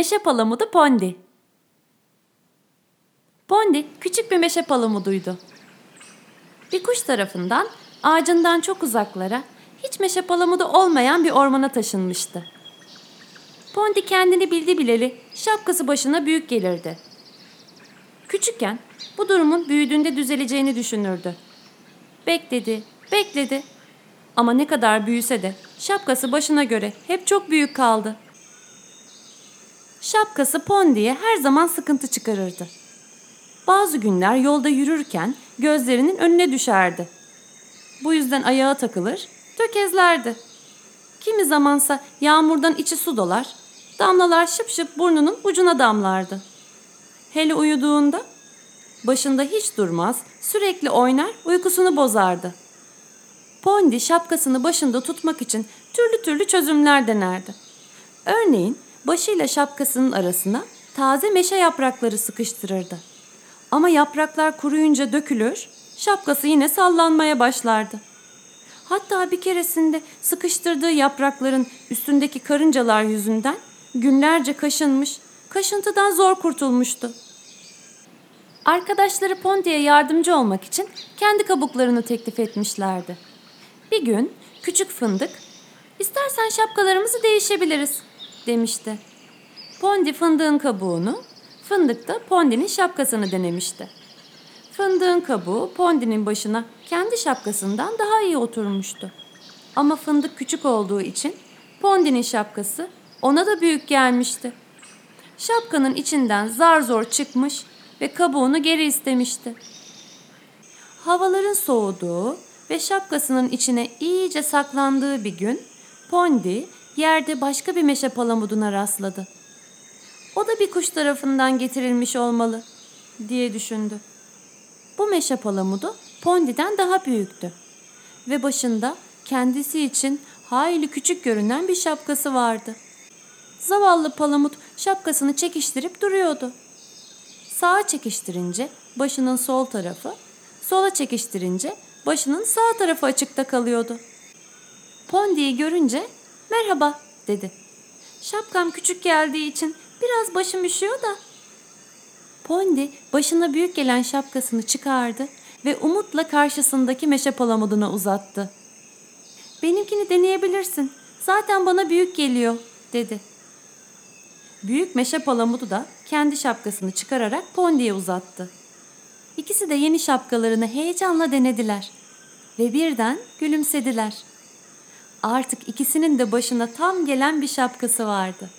Meşe palamudu Pondi. Pondi küçük bir meşe palamuduydu. Bir kuş tarafından ağacından çok uzaklara hiç meşe palamudu olmayan bir ormana taşınmıştı. Pondi kendini bildi bileli şapkası başına büyük gelirdi. Küçükken bu durumun büyüdüğünde düzeleceğini düşünürdü. Bekledi, bekledi. Ama ne kadar büyüse de şapkası başına göre hep çok büyük kaldı. Şapkası Pondi'ye her zaman sıkıntı çıkarırdı. Bazı günler yolda yürürken gözlerinin önüne düşerdi. Bu yüzden ayağa takılır, tökezlerdi. Kimi zamansa yağmurdan içi su dolar, damlalar şıp şıp burnunun ucuna damlardı. Hele uyuduğunda başında hiç durmaz, sürekli oynar, uykusunu bozardı. Pondi şapkasını başında tutmak için türlü türlü çözümler denerdi. Örneğin başıyla şapkasının arasına taze meşe yaprakları sıkıştırırdı. Ama yapraklar kuruyunca dökülür, şapkası yine sallanmaya başlardı. Hatta bir keresinde sıkıştırdığı yaprakların üstündeki karıncalar yüzünden günlerce kaşınmış, kaşıntıdan zor kurtulmuştu. Arkadaşları Ponti'ye yardımcı olmak için kendi kabuklarını teklif etmişlerdi. Bir gün küçük fındık, istersen şapkalarımızı değişebiliriz demişti. Pondi fındığın kabuğunu, fındık da Pondi'nin şapkasını denemişti. Fındığın kabuğu Pondi'nin başına kendi şapkasından daha iyi oturmuştu. Ama fındık küçük olduğu için Pondi'nin şapkası ona da büyük gelmişti. Şapkanın içinden zar zor çıkmış ve kabuğunu geri istemişti. Havaların soğuduğu ve şapkasının içine iyice saklandığı bir gün Pondi yerde başka bir meşe palamuduna rastladı. O da bir kuş tarafından getirilmiş olmalı diye düşündü. Bu meşe palamudu Pondi'den daha büyüktü ve başında kendisi için hayli küçük görünen bir şapkası vardı. Zavallı palamut şapkasını çekiştirip duruyordu. Sağa çekiştirince başının sol tarafı, sola çekiştirince başının sağ tarafı açıkta kalıyordu. Pondi'yi görünce merhaba dedi. Şapkam küçük geldiği için biraz başım üşüyor da. Pondi başına büyük gelen şapkasını çıkardı ve umutla karşısındaki meşe palamuduna uzattı. Benimkini deneyebilirsin. Zaten bana büyük geliyor dedi. Büyük meşe palamudu da kendi şapkasını çıkararak Pondi'ye uzattı. İkisi de yeni şapkalarını heyecanla denediler ve birden gülümsediler. Artık ikisinin de başına tam gelen bir şapkası vardı.